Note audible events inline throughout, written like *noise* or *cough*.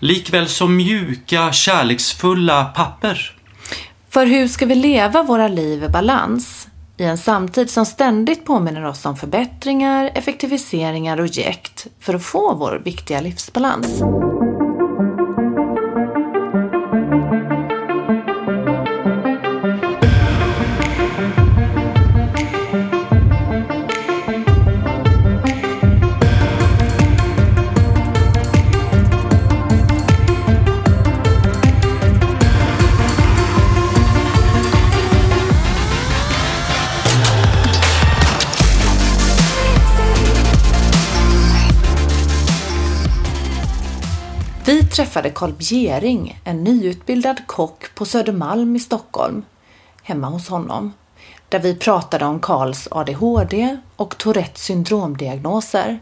likväl som mjuka, kärleksfulla papper. För hur ska vi leva våra liv i balans? I en samtid som ständigt påminner oss om förbättringar, effektiviseringar och jäkt för att få vår viktiga livsbalans. Träffade Carl Bjering, en nyutbildad kock på Södermalm i Stockholm, hemma hos honom, där vi pratade om Karls ADHD och Tourettes syndromdiagnoser,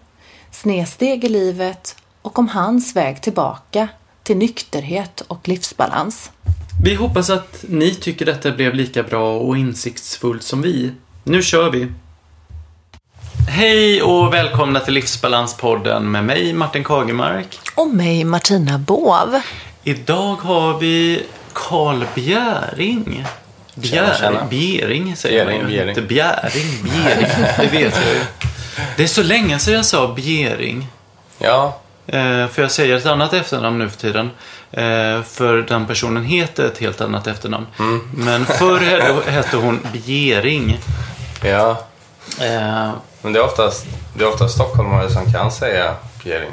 snedsteg i livet och om hans väg tillbaka till nykterhet och livsbalans. Vi hoppas att ni tycker detta blev lika bra och insiktsfullt som vi. Nu kör vi! Hej och välkomna till Livsbalanspodden med mig Martin Kagemark. Och mig Martina Båv. Idag har vi Karl Bjäring. Tjena, tjena. Bjäring säger Bjäring, man ju. Bjäring. Inte Bjäring, Bjäring. Det vet jag ju. Det är så länge sedan jag sa Bjäring. Ja, Eh, för jag säger ett annat efternamn nu för tiden. Eh, för den personen heter ett helt annat efternamn. Mm. Men förr hette- hette hon Bjäring. ja. Eh, Men det är oftast, det är oftast stockholmare som kan säga Bjäring.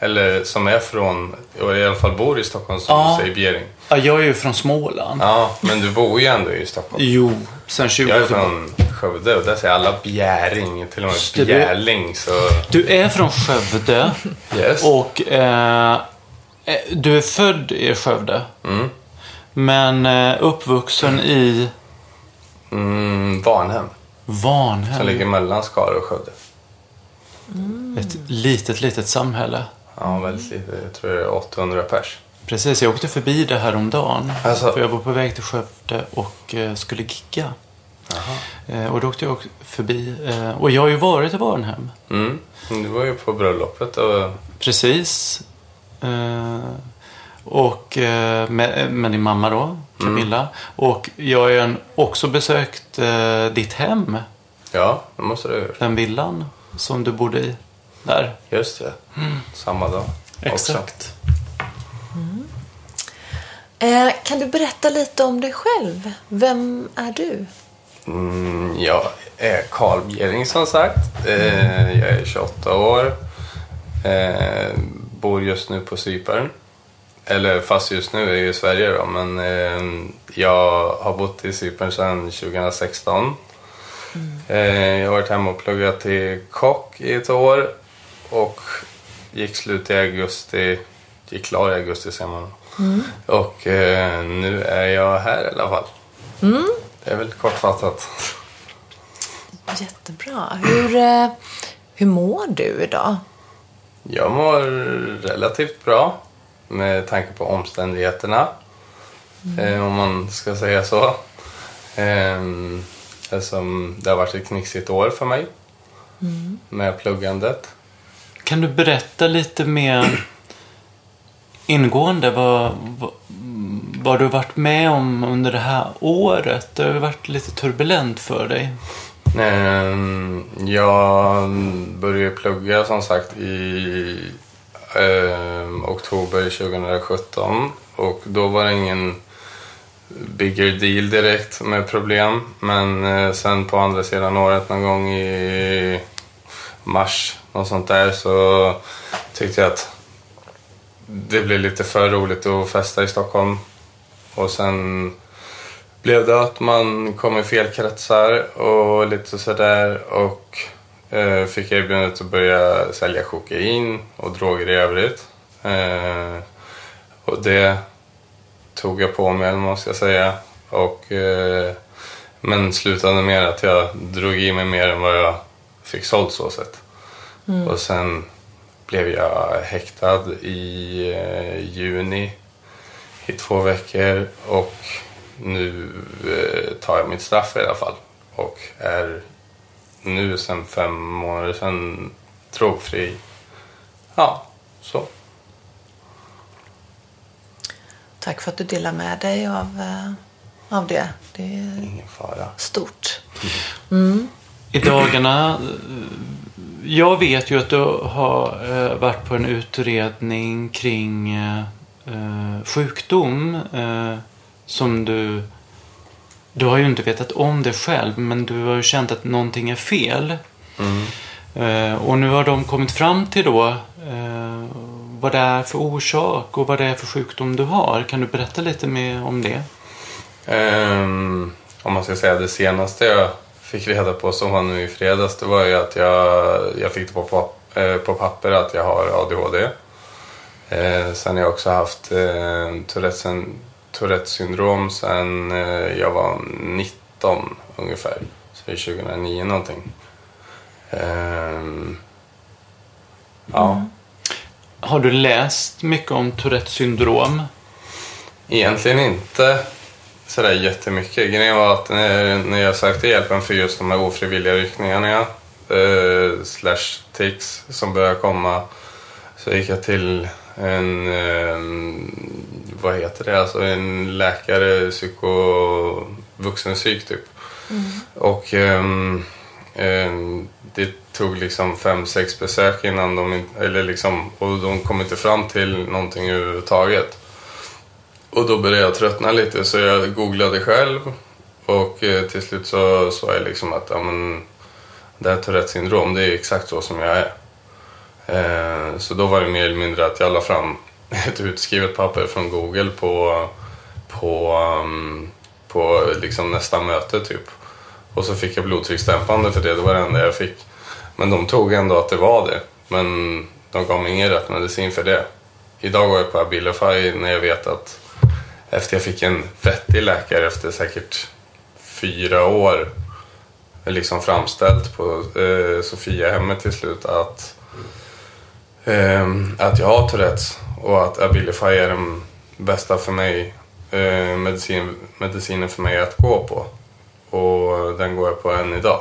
Eller som är från, och i alla fall bor i Stockholm som Ja. säger Bjäring. ja, jag är ju från Småland. Ja, men du bor ju ändå i Stockholm. Jo, sen 20 Jag är från Skövde och där säger alla Bjäring, till och med du- Bjärling. Så Du är från Skövde *laughs* yes. och eh, eh, du är född i Skövde. Mm. Men eh, uppvuxen i Mm, Varnhem, som Vanhem. ligger mellan Skara och Skövde. Ett litet, litet samhälle. Ja, väldigt lite. Jag tror det är 800 pers. Precis, jag åkte förbi det här om dagen. Alltså- För jag var på väg till Skövde och eh, skulle gigga. Eh, och då åkte jag förbi. Eh, och jag har ju varit i Varnhem. Mm. Du var ju på bröllopet och Precis. Och med, med din mamma då, Camilla. Och jag har ju också besökt eh, ditt hem. ja, det måste du ha gjort. Den villan som du bodde i. Där. Just det. Samma dag. Exakt. Eh, kan du berätta lite om dig själv? Vem är du? Mm, jag är Karl Bjering som sagt. Eh, jag är 28 år. Eh, bor just nu på Cypern. Eller fast just nu är jag i Sverige då. Men eh, jag har bott i Cypern sedan 2016. Eh, jag har varit hemma och pluggat till kock i ett år. Och gick slut i augusti. Gick klar i augusti säger man. Och eh, nu är jag här i alla fall. Det är väl kortfattat. Jättebra. Hur, eh, hur mår du idag? Jag mår relativt bra med tanke på omständigheterna. Eh, om man ska säga så. Eh, eftersom det har varit ett knixigt år för mig med pluggandet. Kan du berätta lite mer ingående vad, vad, vad du varit med om under det här året? Det har ju varit lite turbulent för dig. Eh, jag började plugga som sagt i eh, oktober 2017 och då var det ingen bigger deal direkt med problem. Men eh, sen på andra sidan året någon gång i mars, något sånt där, så tyckte jag att det blev lite för roligt att festa i Stockholm. Och sen blev det att man kom i fel kretsar och lite sådär och fick erbjudandet att börja sälja kokain och droger i övrigt. Eh, Och det tog jag på mig, eller vad man ska säga. Och, eh, men slutade med att jag drog i mig mer än vad jag fick sålt så sett. Och sen blev jag häktad i eh, juni i två veckor och nu eh, tar jag mitt straff i alla fall. Och är nu sen fem månader sedan drogfri. Ja, så. Tack för att du delar med dig av, eh, av det. Det är Ingen fara. stort. I dagarna, eh, jag vet ju att du har eh, varit på en utredning kring sjukdom som du... Du har ju inte vetat om det själv, men du har ju känt att någonting är fel. Eh, och nu har de kommit fram till då eh, vad det är för orsak och vad det är för sjukdom du har. Kan du berätta lite mer om det? Ehm, om man ska säga det senaste jag fick reda på som var nu i fredags det var ju att jag, jag fick det på, pap- eh, på papper att jag har ADHD. Eh, sen har jag också haft eh, Tourettes, Tourettes syndrom sen eh, jag var 19 ungefär. Så det är 2009 någonting. Ehm, ja. Har du läst mycket om Tourettes syndrom? Egentligen inte sådär jättemycket. Grejen var att när, när jag sökte hjälpen för just de här ofrivilliga ryckningarna eh, slash tics som började komma så gick jag till en, eh, vad heter det, alltså en läkare, psyko, vuxenpsyk typ. Och ehm, ehm, det tog liksom fem, sex besök innan de, eller liksom, och de kom inte fram till någonting överhuvudtaget. Och då började jag tröttna lite så jag googlade själv och eh, till slut så sa jag liksom att ja, men, det här Tourettes syndrom det är exakt så som jag är. Eh, så då var det mer eller mindre att jag la fram *laughs* ett utskrivet papper från Google på, på, ehm, på liksom nästa möte typ. Och så fick jag blodtrycksdämpande för det, det var det enda jag fick. Men de tog ändå att det var det. Men de gav mig ingen rätt medicin för det. Idag går jag på Abilify när jag vet att efter jag fick en vettig läkare efter säkert fyra år liksom framställt på eh, Sofiahemmet till slut att, eh, att jag har Tourettes och att Abilify är den bästa för mig eh, medicin, medicinen för mig att gå på. Och den går jag på än idag.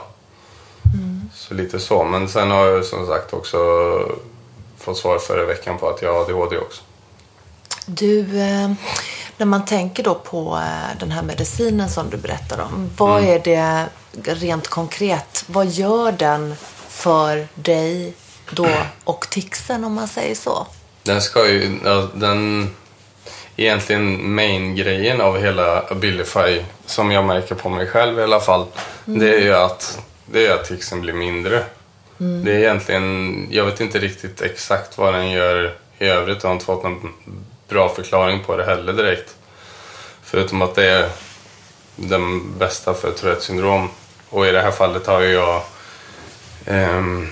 Så lite så. Men sen har jag som sagt också fått svar förra veckan på att jag har ADHD också. Du, eh, när man tänker då på eh, den här medicinen som du berättar om. Vad är det rent konkret? Vad gör den för dig då och tixen om man säger så? Den ska ju, den egentligen main-grejen av hela Abilify som jag märker på mig själv i alla fall. Det är ju att, det är att ticsen blir mindre. Det är egentligen, jag vet inte riktigt exakt vad den gör i övrigt. Jag har inte fått någon bra förklaring på det heller direkt. Förutom att det är den bästa för Tourettes syndrom. Och i det här fallet har jag ehm,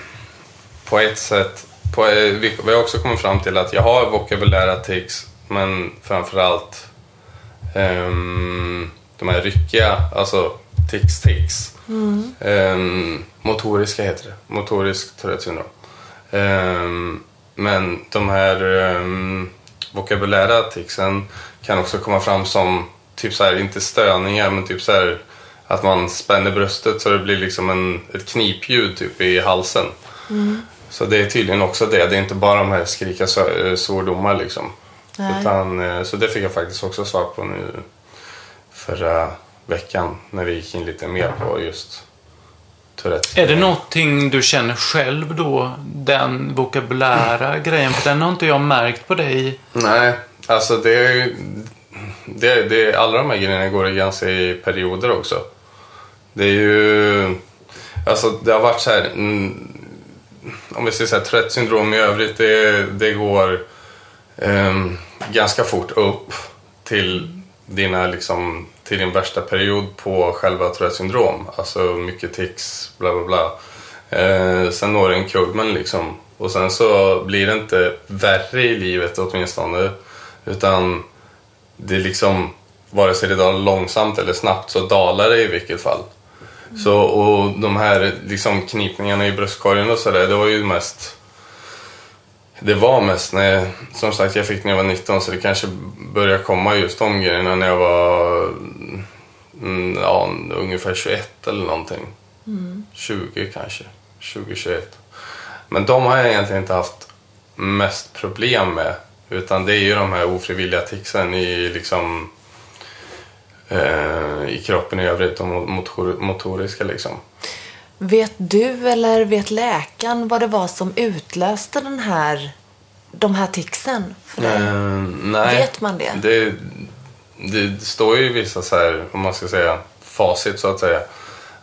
på ett sätt, på, eh, vi vi har också kommit fram till att jag har vokabulära tics men framförallt um, de här ryckiga, alltså tics tics. Ehm, motoriska heter det, motorisk Tourettes syndrom. Ehm, men de här um, vokabulära ticsen kan också komma fram som typ så här, inte stöningar men typ så här att man spänner bröstet så det blir liksom en, ett knipljud typ i halsen. Så det är tydligen också det. Det är inte bara de här skrika eh, svordomar liksom. Nej. Utan, eh, så det fick jag faktiskt också svar på nu förra veckan när vi gick in lite mer på just Tourettes. Är det någonting du känner själv då? Den vokabulära grejen? För den har inte jag märkt på dig. Nej, alltså det är ju... Det, det, alla de här grejerna går ganska i perioder också. Det är ju... Alltså det har varit så här... Mm, om vi säger så här, tröttsyndrom i övrigt, det, det går ehm, ganska fort upp till dina liksom till din värsta period på själva Tourettes syndrom. Alltså mycket tics, bla bla bla. Eh, sen når det en kulmen liksom. Och sen så blir det inte värre i livet åtminstone Utan det är liksom, vare sig det dalar långsamt eller snabbt så dalar det i vilket fall. Så, och de här liksom knipningarna i bröstkorgen och sådär, det var ju mest det var mest när jag, som sagt jag fick när jag var 19 så det kanske började komma just de grejerna när jag var mm, ja, ungefär 21 eller någonting. 20 kanske, 20-21. Men de har jag egentligen inte haft mest problem med. Utan det är ju de här ofrivilliga ticsen i liksom eh, i kroppen i övrigt, de motor, motoriska liksom. Vet du eller vet läkaren vad det var som utlöste den här, de här ticsen? för dig? Eh, nej. Vet man det? det? Det står ju i vissa så här, om man ska säga facit så att säga.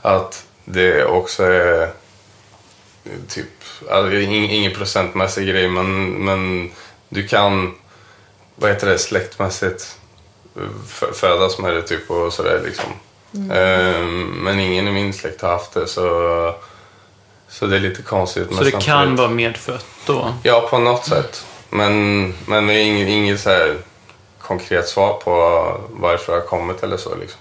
Att det också är typ, alltså, ing- ingen procentmässig grej men, men du kan, vad heter det, släktmässigt födas med det typ och sådär liksom. Eh, men ingen i min släkt har haft det så, så det är lite konstigt. Så men det kan vara medfött då? Ja, på något sätt. Men, men det är inget, inget så här konkret svar på varför det har kommit eller så. Liksom.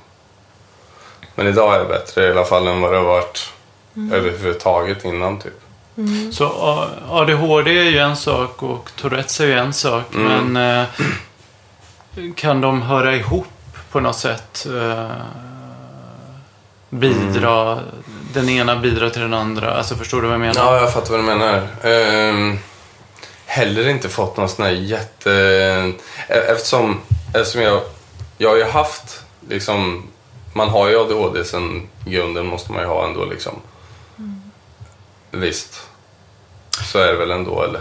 Men idag är det bättre i alla fall än vad det har varit överhuvudtaget innan. Typ. Så A- ADHD är ju en sak och Tourettes är ju en sak. Men eh, kan de höra ihop på något sätt? Eh, bidra, den ena bidrar till den andra. Alltså förstår du vad jag menar? Ja, jag fattar vad du menar. Ehm, heller inte fått någon sån här jätte... e- Eftersom, eftersom jag, jag har ju haft liksom... Man har ju ADHD sen grunden måste man ju ha ändå liksom. Visst. Så är det väl ändå eller?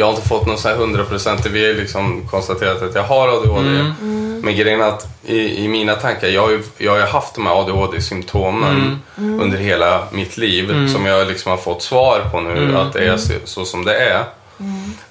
Jag har inte fått någon sån här hundraprocentig, vi har liksom konstaterat att jag har ADHD. Men grejen är att i, i mina tankar, jag har ju, jag har haft de här ADHD-symptomen under hela mitt liv som jag liksom har fått svar på nu att det är så, så som det är.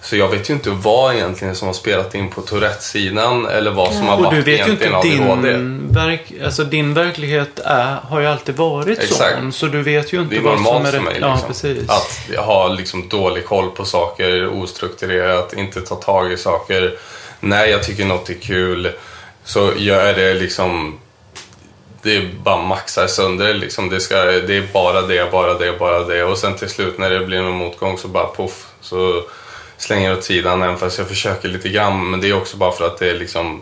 Så jag vet ju inte vad egentligen som har spelat in på Tourette-sidan eller vad som har Och varit du vet ju inte din, verk, alltså din verklighet är, har ju alltid varit Exakt. sån. Så du vet ju inte vad som är rätt. mig. Ja, Liksom. precis. Att har liksom dålig koll på saker, ostrukturerat, inte ta tag i saker. När jag tycker något är kul så gör jag det liksom... Det bara maxar sönder. Liksom. Det, ska, det är bara det, bara det, bara det. Och sen till slut när det blir någon motgång så bara poff. Så slänger jag åt sidan även fast jag försöker lite grann. Men det är också bara för att det är liksom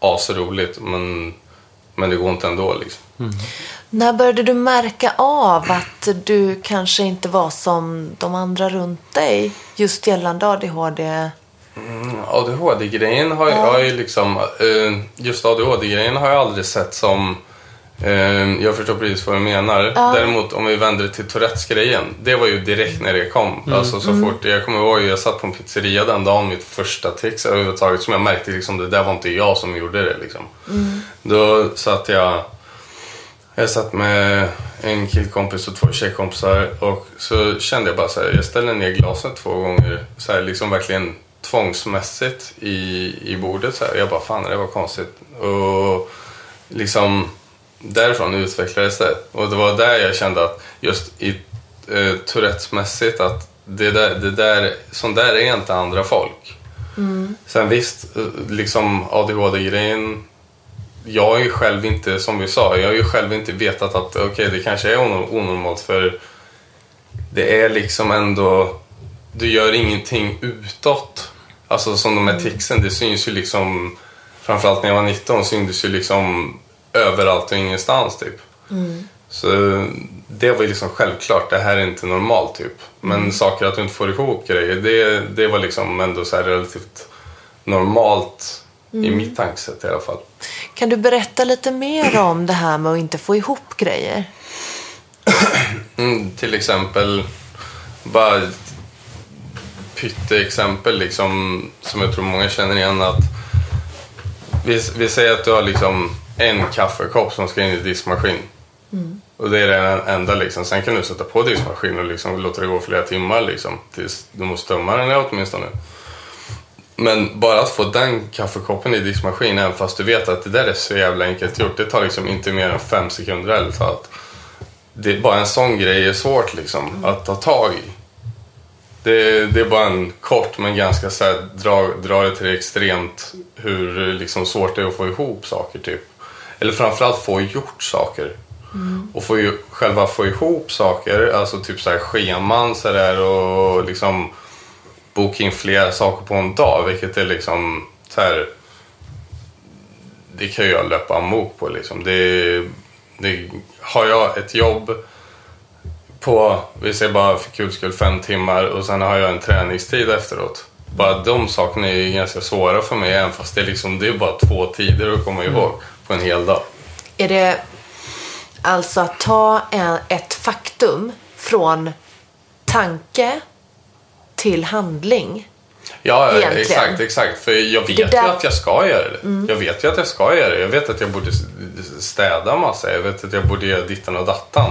asroligt. Men, men det går inte ändå liksom. När började du märka av att du kanske inte var som de andra runt dig? Just gällande ADHD? ADHD-grejen har, jag- har ju liksom... eh, Just ADHD-grejen har jag aldrig sett som... eh, Jag förstår precis vad du menar. Däremot om vi vänder det till Tourettes-grejen. Det var ju direkt när det kom. Alltså så fort... Jag kommer ihåg, jag satt på en pizzeria den dagen, mitt första tics överhuvudtaget. Som jag märkte liksom, det där var inte jag som gjorde det liksom. Då satt jag... Jag satt med en killkompis och två tjejkompisar och så kände jag bara så här, jag ställde ner glaset två gånger. Så här, liksom verkligen tvångsmässigt i, i bordet. Så här. Jag bara, fan det var konstigt. Och liksom därifrån utvecklades det. Och det var där jag kände att just i eh, Tourettes-mässigt att det där, det där, sånt där är inte andra folk. Sen visst, eh, liksom ADHD-grejen jag har ju själv inte, som vi sa, jag har ju själv inte vetat att okej, det kanske är ono- onormalt för det är liksom ändå, du gör ingenting utåt. Alltså som de här ticsen, det syns ju liksom, framförallt när jag var 19 syntes ju liksom överallt och ingenstans typ. Så det var liksom självklart, det här är inte normalt typ. Men saker att du inte får ihop grejer, det, det var liksom ändå så relativt normalt i mitt tankesätt i alla fall. Kan du berätta lite mer om det här med att inte få ihop grejer? *clears throat* Mm, till exempel, bara pytteexempel liksom, som jag tror många känner igen. att vi, vi säger att du har liksom en kaffekopp som ska in i diskmaskin. Och det är den enda liksom. Sen kan du sätta på diskmaskinen och liksom låta det gå flera timmar liksom. Tills du måste tömma den åtminstone. Men bara att få den kaffekoppen i diskmaskinen, även fast du vet att det där är så jävla enkelt gjort. Det tar liksom inte mer än fem sekunder eller så att det är bara en sån grej är svårt liksom att ta tag i. Det, det är bara en kort men ganska så här, dra, dra det till det extremt hur liksom, svårt det är att få ihop saker typ. Eller framförallt få gjort saker. Och få ju, själva få ihop saker, alltså typ så här scheman så där, och liksom boka in flera saker på en dag. Vilket är liksom så här, det kan jag löpa amok på liksom. Det, det, har jag ett jobb på, vi säger bara för kul skull, fem timmar och sen har jag en träningstid efteråt. Bara de sakerna är ganska svåra för mig även fast det är, liksom, det är bara två tider att komma ihåg på en hel dag. Är det alltså att ta ett faktum från tanke till handling? Ja, Egentligen. exakt, exakt. För jag vet där- ju att jag ska göra det. Jag vet ju att jag ska göra det. Jag vet att jag borde städa massa. Jag vet att jag borde göra dittan och dattan.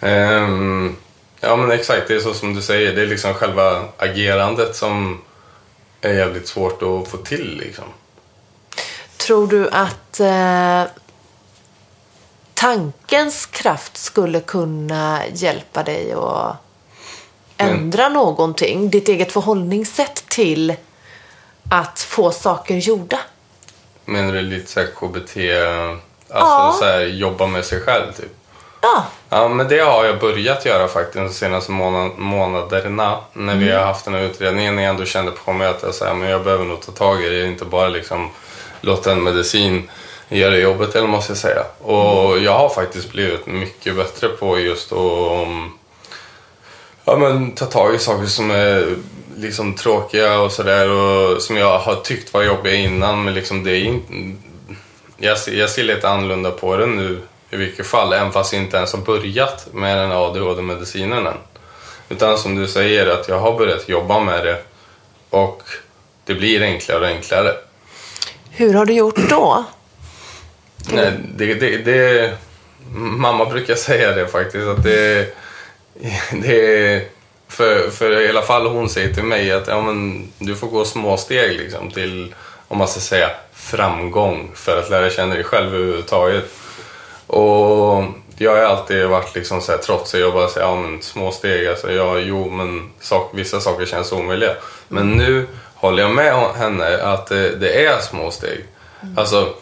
Ehm, ja, men exakt. Det är så som du säger. Det är liksom själva agerandet som är jävligt svårt att få till liksom. Tror du att eh, tankens kraft skulle kunna hjälpa dig att ändra någonting? Ditt eget förhållningssätt till att få saker gjorda? Menar du lite såhär KBT, alltså Ja. så här, jobba med sig själv typ? Ja, Ja, men det har jag börjat göra faktiskt de senaste månad, månaderna. När vi har haft den här utredningen. När jag ändå kände på mig att jag, så här, men jag behöver nog ta tag i det. Inte bara liksom låta en medicin göra jobbet, eller måste jag säga. Och jag har faktiskt blivit mycket bättre på just att um, ja, men, ta tag i saker som är liksom tråkiga och sådär. Och som jag har tyckt var jobbiga innan. Men liksom det är inte... Jag jag ser lite annorlunda på det nu i vilket fall, även fast jag inte ens har börjat med den ADHD-medicinen än. Utan som du säger, att jag har börjat jobba med det och det blir enklare och enklare hur har du gjort då? Nej, det, det, det, mamma brukar säga det faktiskt, att det, det för, för i alla fall hon säger till mig att ja, men, du får gå små steg liksom, till, om man ska säga, framgång för att lära känna dig själv överhuvudtaget. Och jag har alltid varit liksom så här trotsig och bara säga ja men små steg, alltså ja jo men sak, vissa saker känns omöjliga. Men nu håller jag med henne att det, det är små steg. Alltså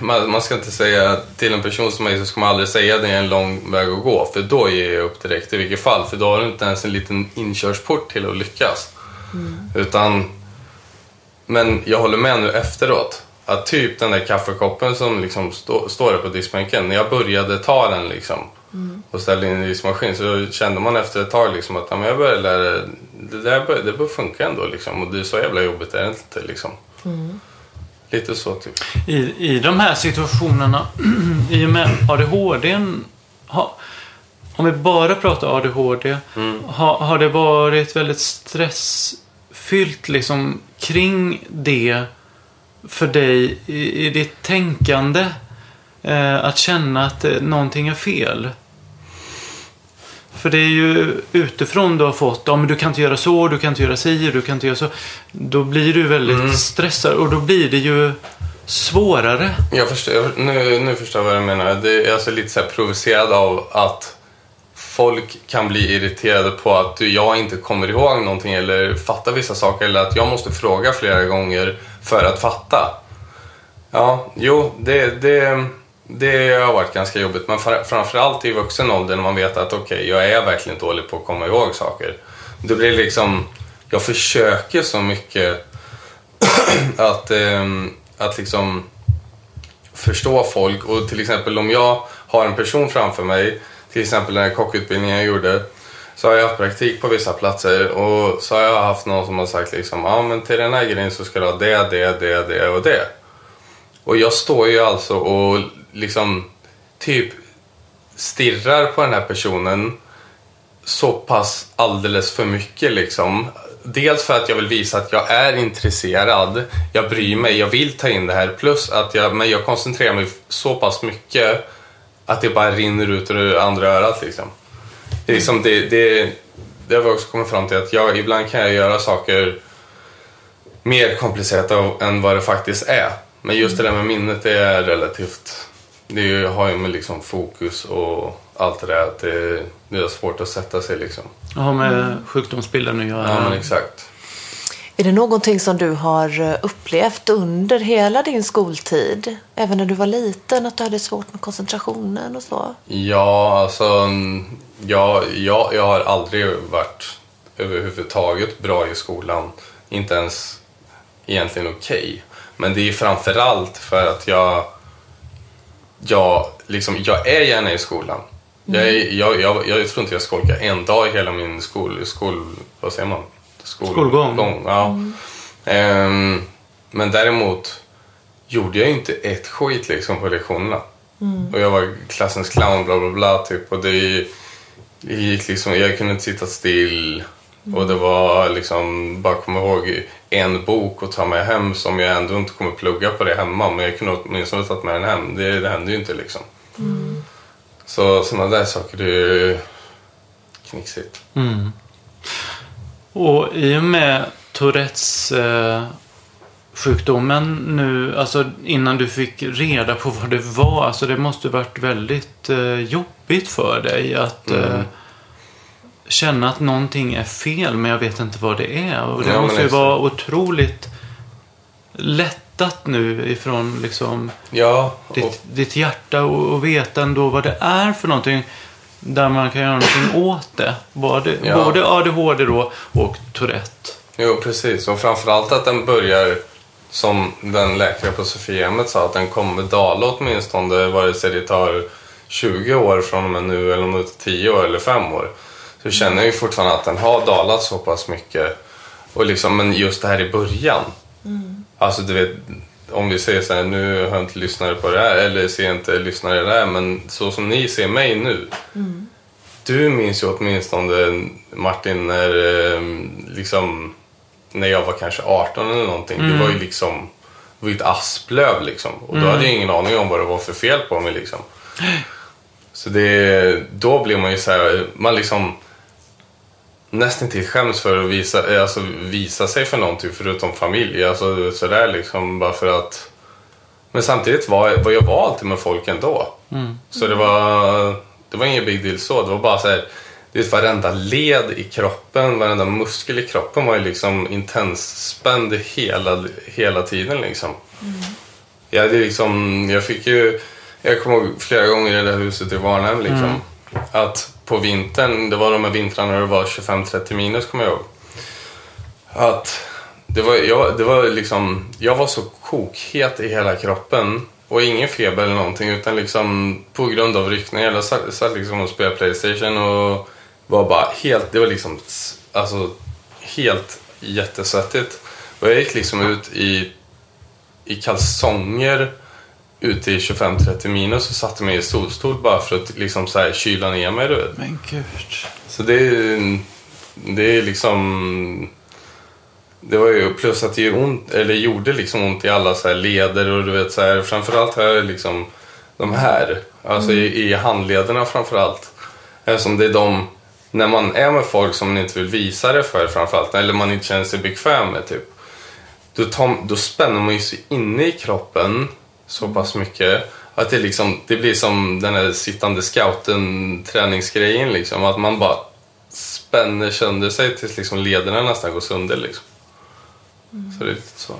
man, man ska inte säga till en person som mig så ska man aldrig säga det är en lång väg att gå för då ger jag upp direkt i vilket fall för då har du inte ens en liten inkörsport till att lyckas. Utan men jag håller med nu efteråt. Att typ den där kaffekoppen som liksom stå, står där på diskbänken. När jag började ta den liksom och ställde in i diskmaskin så kände man efter ett tag liksom att ja, jag började lära det där bör, det bör funka ändå liksom. Och det är så jävla jobbigt är det inte liksom. Lite så typ. I, I de här situationerna, *clears throat* i och med ADHD, ha, om vi bara pratar ADHD, ha, har det varit väldigt stressfyllt liksom kring det för dig i, i ditt tänkande? Eh, att känna att eh, någonting är fel? För det är ju utifrån du har fått, ja men du kan inte göra så, du kan inte göra si, du kan inte göra så. Då blir du väldigt stressad och då blir det ju svårare. Jag förstår, nu, nu förstår jag vad du menar. Det är alltså lite så här provocerad av att folk kan bli irriterade på att jag inte kommer ihåg någonting eller fattar vissa saker eller att jag måste fråga flera gånger för att fatta. Ja, jo, det, det, det har varit ganska jobbigt. Men framförallt i vuxen ålder när man vet att okej, jag är verkligen dålig på att komma ihåg saker. Det blir liksom, jag försöker så mycket *clears throat* att, ehm, att liksom förstå folk. Och till exempel om jag har en person framför mig, till exempel den här kockutbildningen jag gjorde, så har jag haft praktik på vissa platser och så har jag haft någon som har sagt liksom, ja men till den här grejen så ska du ha det, det, det, det och det. Och jag står ju alltså och liksom typ stirrar på den här personen så pass alldeles för mycket liksom. Dels för att jag vill visa att jag är intresserad, jag bryr mig, jag vill ta in det här. Plus att jag, men jag koncentrerar mig så pass mycket att det bara rinner ut ur andra örat liksom. Det, är liksom det, det, det har vi också kommit fram till att jag, ibland kan jag göra saker mer komplicerat än vad det faktiskt är. Men just det där med minnet det är relativt, det har ju med liksom fokus och allt det där. Att det, det är svårt att sätta sig liksom. Det har med sjukdomsbilden att göra. Ja, men exakt. Är det någonting som du har eh, upplevt under hela din skoltid? Även när du var liten, att du hade svårt med koncentrationen och så? Ja, alltså mm, jag, jag, jag har aldrig varit överhuvudtaget bra i skolan. Inte ens egentligen okej. Men det är framförallt för att jag, jag, liksom, jag är gärna i skolan. Jag, är, jag, jag, jag tror inte jag skolkar en dag i hela min skol, skol vad säger man? Skol, Skolgång. ja. Ehm, men däremot gjorde jag inte ett skit liksom på lektionerna. Och jag var klassens clown bla bla bla typ. Och det, det gick liksom, jag kunde inte sitta still. Och det var liksom, bara komma ihåg en bok och ta med hem som jag ändå inte kommer plugga på det hemma. Men jag kunde åtminstone tagit med den hem. Det, det hände ju inte liksom. Så sådana där saker, det är ju knixigt. Mm. Och i och med Tourettes eh, sjukdomen nu, alltså innan du fick reda på vad det var, alltså det måste varit väldigt eh, jobbigt för dig att Mm. eh, känna att någonting är fel men jag vet inte vad det är. Och det Ja, måste ju vara otroligt lättat nu ifrån liksom Ja, och, ditt, ditt hjärta och, och veta ändå vad det är för någonting där man kan göra någonting åt det. Både, Ja. både ADHD då och Tourette. jo, precis. Och framförallt att den börjar, som den läkare på Sofiahemmet sa, att den kommer dala åtminstone vare sig det tar 20 år från och med nu eller om det tar 10 år eller 5 år. Så känner jag ju fortfarande att den har dalat så pass mycket. Och liksom, men just det här i början. Alltså du vet, om vi säger så här, nu har jag inte lyssnare på det här eller ser inte lyssnare det här, men så som ni ser mig nu. Du minns ju åtminstone Martin när, eh, liksom, när jag var kanske 18 eller någonting. Det var ju liksom det var ett asplöv liksom. Och då hade jag ingen aning om vad det var för fel på mig liksom. Så det, då blir man ju så här, man liksom nästan till skäms för att visa, eh, alltså, visa sig för någonting förutom familj. Alltså sådär liksom bara för att... Men samtidigt var, var jag var alltid med folk ändå. Så det var, det var ingen big deal så. Det var bara så här, det vet, varenda led i kroppen, varenda muskel i kroppen var ju liksom intens spänd hela, hela tiden liksom. Jag, hade liksom, jag fick ju, jag kommer ihåg flera gånger i det där huset i Varnhem liksom. Att på vintern, det var de här vintrarna när det var 25-30 minus kommer jag ihåg. Att det var, jag, det var liksom, jag var så kokhet i hela kroppen. Och ingen feber eller någonting utan liksom på grund av ryckningar. Jag satt, satt liksom och spelade Playstation och var bara helt, det var liksom alltså helt jättesvettigt. Och jag gick liksom ut i, i kalsonger ute i 25-30 minus och satte mig i solstol bara för att liksom så här kyla ner mig. Du vet. Men gud. Så det är, det är liksom... Det var ju plus att det ont, eller gjorde liksom ont i alla så leder och du vet så här, framförallt här liksom de här, alltså i, i handlederna framförallt. Eftersom det är de, när man är med folk som man inte vill visa det för framförallt, eller man inte känner sig bekväm med typ. Då, tar, då spänner man ju sig inne i kroppen så pass mycket att det, liksom, det blir som den här sittande scouten träningsgrejen liksom. Att man bara spänner sönder sig tills liksom lederna nästan går sönder liksom. Så det är lite så.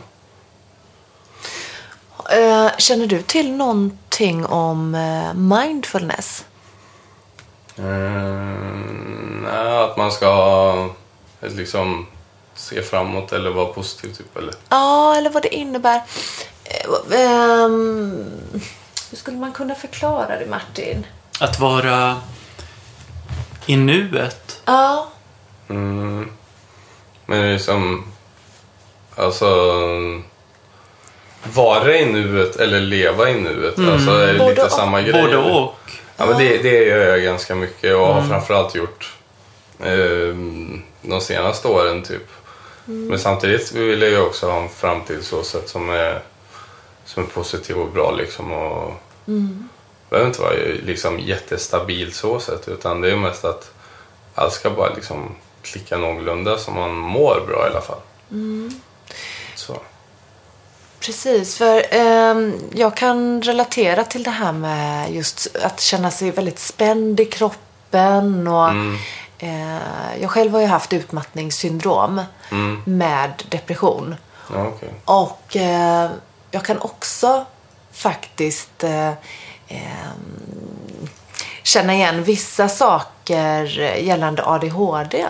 Eh, Känner du till någonting om eh, mindfulness? Mm, nej, att man ska ett liksom se framåt eller vara positiv typ eller? Ja, eller vad det innebär. Ehm, hur skulle man kunna förklara det, Martin? Att vara i nuet. Ja, Mm. Men det är som... Alltså... Vara i nuet eller leva i nuet. Alltså är det Både lite och. samma grej? Både och. Ja, men det, det gör jag ganska mycket och har framförallt gjort eh, de senaste åren typ. Men samtidigt vill jag ju också ha en framtid så sätt som är, som är positiv och bra liksom. Och behöver inte vara liksom jättestabil så sätt utan det är mest att allt ska bara liksom klicka någorlunda så man mår bra i alla fall. Så. Precis, för ehm, jag kan relatera till det här med just att känna sig väldigt spänd i kroppen. Och, eh, jag själv har ju haft utmattningssyndrom med depression. Ja, okej. Och eh, jag kan också faktiskt eh, ehm, känna igen vissa saker gällande ADHD.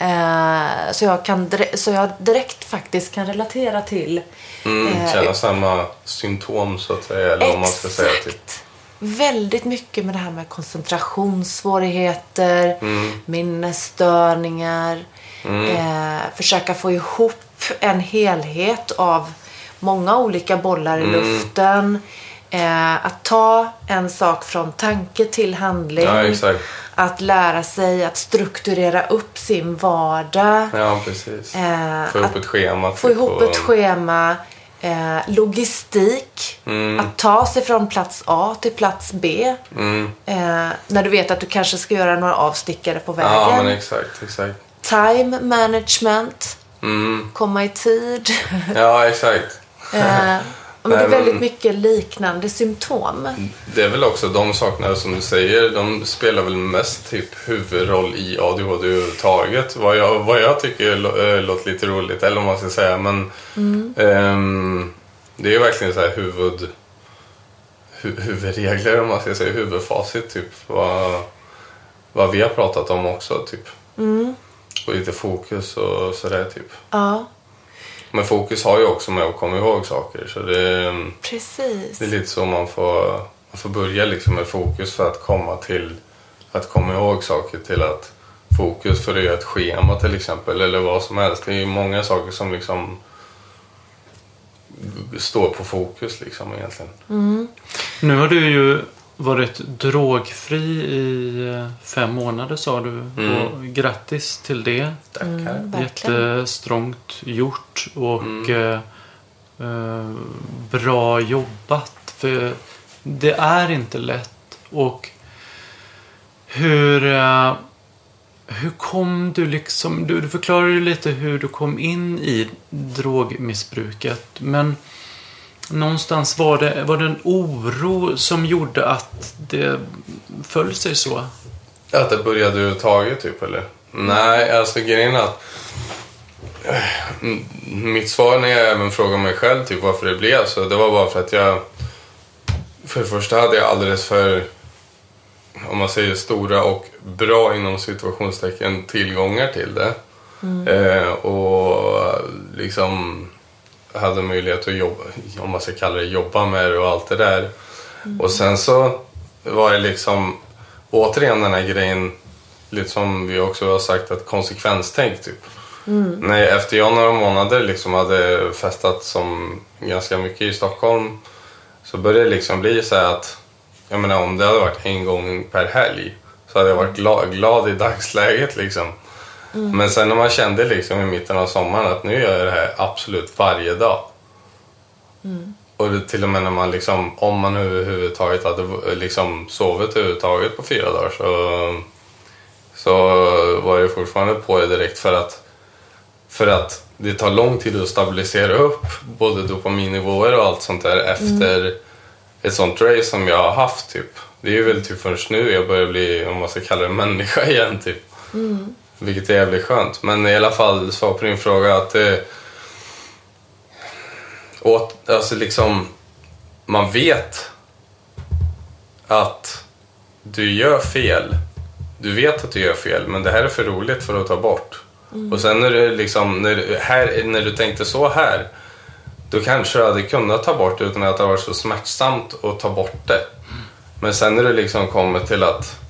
Eh, så, jag kan, så jag direkt faktiskt kan relatera till Mm, eh, känna samma symptom så att säga, eller vad man ska säga. Exakt. Väldigt mycket med det här med koncentrationssvårigheter, Mm. minnesstörningar. Eh, försöka få ihop en helhet av många olika bollar i Mm. luften. Eh, att ta en sak från tanke till handling. Ja, exakt. Att lära sig att strukturera upp sin vardag. Ja, precis. Eh, Få ihop ett schema. Få typ, ihop och- ett schema. Eh, logistik. Mm. Att ta sig från plats A till plats B. Mm. Eh, när du vet att du kanske ska göra några avstickare på vägen. Ja, men exakt, exakt. Time management. Mm. Komma i tid. Ja, exakt. Eh, men det är väldigt mycket liknande symptom. Det är väl också de sakerna som du säger, de spelar väl mest typ huvudroll i ADHD överhuvudtaget. Vad jag, vad jag tycker äh, låter lite roligt, eller vad man ska säga. Men ehm, det är ju verkligen så här huvud, hu, huvudregler, om man ska säga, huvudfacit. Typ vad, vad vi har pratat om också. Typ. Och lite fokus och sådär typ. Ja, Men fokus har ju också med att komma ihåg saker. Så det, precis. det är lite så man får, man får börja liksom med fokus för att komma till att komma ihåg saker till att fokus för att göra ett schema till exempel eller vad som helst. Det är ju många saker som liksom står på fokus liksom egentligen. Nu har du ju varit drogfri i eh, fem månader sa du. Och grattis till det. Tackar. Mm. Jättestrångt gjort och eh, eh, bra jobbat. För det är inte lätt. Och hur, eh, hur kom du liksom... Du, du förklarade ju lite hur du kom in i drogmissbruket. Men någonstans var det, var det en oro som gjorde att det föll sig så. Att det började överhuvudtaget typ eller? Nej, alltså grejen är att Mm, mitt svar när jag även frågar mig själv typ varför det blev så, det var bara för att jag för det första hade jag alldeles för om man säger stora och bra inom situationstecken tillgångar till det. Eh, och liksom hade möjlighet att jobba, om man ska kalla det jobba med det och allt det där. Och sen så var det liksom återigen den här grejen, lite som vi också har sagt, att konsekvenstänk typ. Nej, efter jag några månader liksom hade festat som ganska mycket i Stockholm så började det liksom bli så att jag menar om det hade varit en gång per helg så hade jag varit glad, glad i dagsläget liksom. Men sen när man kände liksom i mitten av sommaren att nu gör jag det här absolut varje dag. Och det, till och med när man liksom, om man överhuvudtaget hade liksom sovit överhuvudtaget på fyra dagar så, så var jag fortfarande på det direkt för att för att det tar lång tid att stabilisera upp både dopaminnivåer och allt sånt där efter ett sånt race som jag har haft typ. Det är ju väl typ först nu jag börjar bli, om man ska kalla det människa *laughs* igen typ. Vilket är jävligt skönt. Men i alla fall svar på din fråga att det... Åt, alltså liksom, man vet att du gör fel. Du vet att du gör fel, men det här är för roligt för att ta bort. Och sen när du, liksom, när, här, när du tänkte så här, då kanske du hade kunnat ta bort det utan att det varit så smärtsamt att ta bort det. Men sen när du liksom kommer till att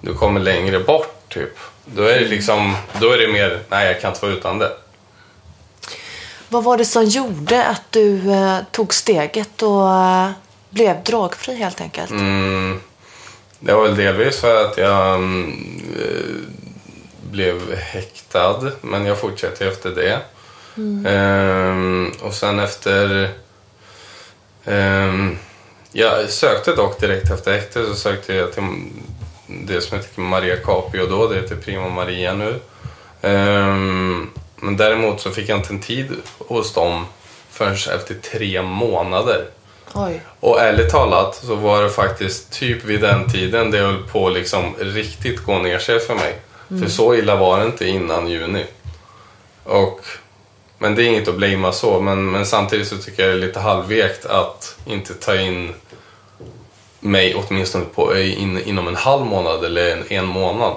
du kommer längre bort, typ, då är det liksom, då är det mer, nej jag kan inte vara utan det. Vad var det som gjorde att du eh, tog steget och eh, blev drogfri helt enkelt? Mm, det var väl delvis för att jag mm, eh, blev häktad, men jag fortsatte efter det. Ehm, och sen efter... ehm, jag sökte dock direkt efter häktet så sökte jag till det som heter Maria Capio då, det heter Prima Maria nu. Ehm, men däremot så fick jag inte en tid hos dem förrän efter tre månader. Oj. Och ärligt talat så var det faktiskt typ vid den tiden det höll på liksom riktigt gå ner sig för mig. För så illa var det inte innan juni. Och, men det är inget att blamea så, men, men samtidigt så tycker jag det är lite halvvekt att inte ta in mig åtminstone på, in, inom en halv månad eller en, en månad.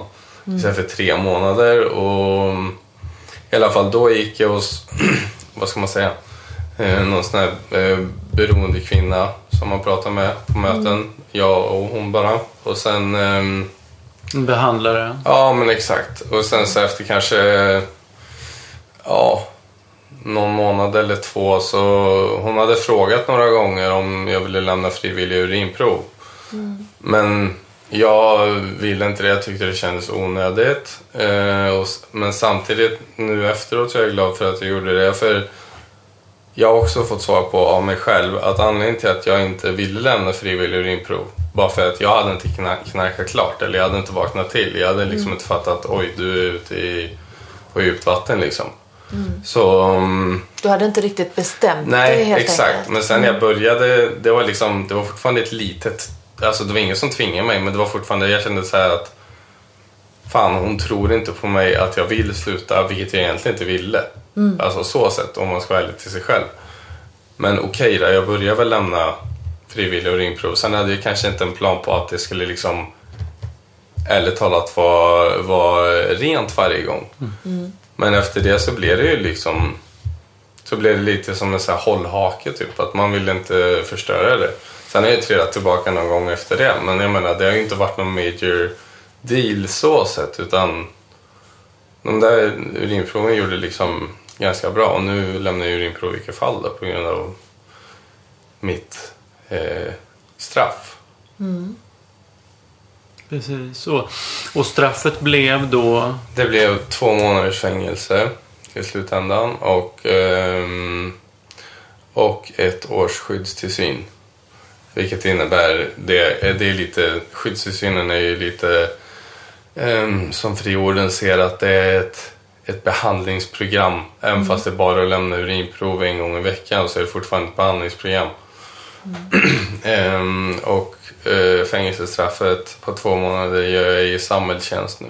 Istället för tre månader. Och I alla fall då gick jag hos, *clears throat* vad ska man säga, eh, någon sån här eh, beroende kvinna som man pratar med på möten. Jag och hon bara. Och sen En behandlare. Ja, men exakt. Och sen så efter kanske ja, någon månad eller två så hon hade frågat några gånger om jag ville lämna frivilliga urinprov. Men jag ville inte det. Jag tyckte det kändes onödigt. Eh, men samtidigt nu efteråt så är jag glad för att jag gjorde det. För jag har också fått svar på av mig själv att anledningen till att jag inte ville lämna frivillig urinprov bara för att jag hade inte kna- knarkat klart eller jag hade inte vaknat till. Jag hade liksom inte fattat oj du är ute i, på djupt vatten liksom. Så mm, Du hade inte riktigt bestämt dig nej helt exakt. enkelt. Mm. Men sen jag började det var liksom det var fortfarande ett litet alltså det var ingen som tvingade mig men det var fortfarande jag kände så här att fan hon tror inte på mig att jag vill sluta vilket jag egentligen inte ville. Mm. Alltså så sett om man ska vara ärlig till sig själv. Men okej då, jag började väl lämna frivillig urinprov. Sen hade jag kanske inte en plan på att det skulle liksom ärligt talat vara, vara rent varje gång. Mm. Men efter det så blev det ju liksom så blev det lite som en så här hållhake typ. Att man vill inte förstöra det. Sen har jag trillat tillbaka någon gång efter det. Men jag menar det har ju inte varit någon major deal så sett. Utan de där urinproven gjorde liksom ganska bra. Och nu lämnar jag urinprov i vilket fall då, på grund av mitt eh, straff. Precis. Och, och straffet blev då... Det blev två månaders fängelse i slutändan och, ehm, och ett års skyddstillsyn. Vilket innebär, det, det är lite, skyddstillsynen är ju lite ehm, som friorden ser att det är ett, ett behandlingsprogram. Även fast det bara är att lämna urinprov en gång i veckan så är det fortfarande ett behandlingsprogram. *clears throat* Ehm, och eh, fängelsestraffet på två månader gör jag i samhällstjänst nu.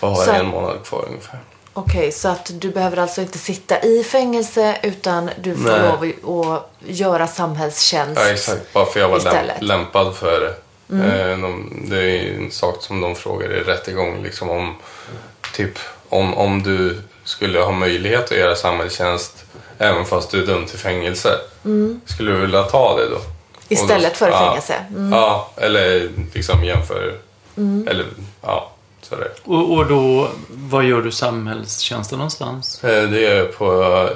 Och har Så- en månad kvar ungefär. Okej, så att du behöver alltså inte sitta i fängelse utan du får Nej. lov att göra samhällstjänst. Ja, exakt. Bara för jag var Istället. lämpad för det. Eh, de, det är en sak som de frågar i rättegång. Liksom om, typ, om, om du skulle ha möjlighet att göra samhällstjänst även fast du är dömd till fängelse. Skulle du vilja ta det då? Och då- Istället för ja, fängelse? Mm. Ja, eller liksom jämför. Eller ja, sådär. Och, och då, vad gör du samhällstjänsten någonstans? Eh, Det är på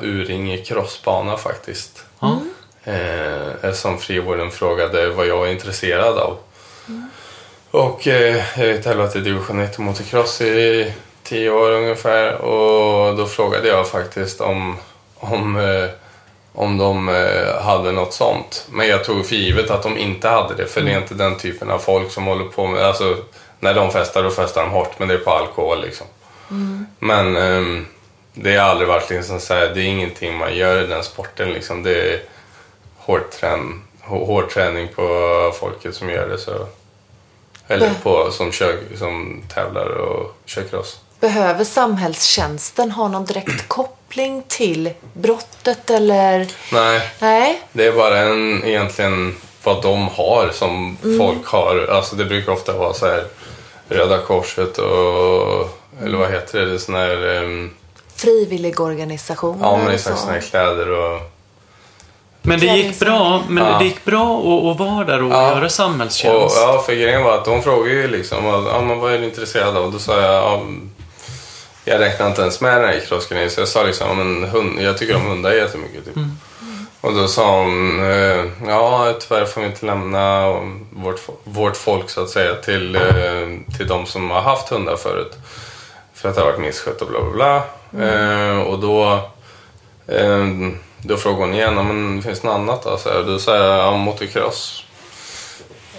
Uringe crossbana faktiskt. Ja. Eh, eftersom frivården frågade vad jag var intresserad av. Och eh, jag har tävlat i division 1 motocross i tio år ungefär. Och då frågade jag faktiskt om, om, eh, om de eh, hade något sånt. Men jag tog för givet att de inte hade det. För det är inte den typen av folk som håller på med... Alltså, när de festar, då festar de hårt. Men det är på alkohol liksom. Men ehm, det har aldrig varit liksom så här, det är ingenting man gör i den sporten liksom. Det är hård, trän, hå- hård träning på folket som gör det. Så. Eller på, som, kör, som tävlar och kör cross. Behöver samhällstjänsten ha någon direkt *clears throat* koppling till brottet eller? Nej, Nej? det är bara en, egentligen vad de har som folk har. Alltså det brukar ofta vara så här Röda Korset och eller vad heter det? det är sån här, ehm, Frivilligorganisationer ja men och exakt så. såna här kläder och Men det gick bra, men Ja. det gick bra att, att vara där och Ja. göra Och, samhällstjänst. ja, för grejen var att de frågade ju liksom ja, men vad är du intresserad av? Då sa jag ja, jag räknar inte ens med den här crossgrejen så jag sa liksom men hund, jag tycker om hundar jättemycket. Typ. Och då sa hon eh, ja tyvärr får vi inte lämna vårt, vårt folk så att säga till, eh, till de som har haft hundar förut. För att det har varit misskött och bla bla bla. Eh, och då eh, då frågade hon igen, "Ja, men finns det något annat då? Så här, då sa jag, ja, motocross.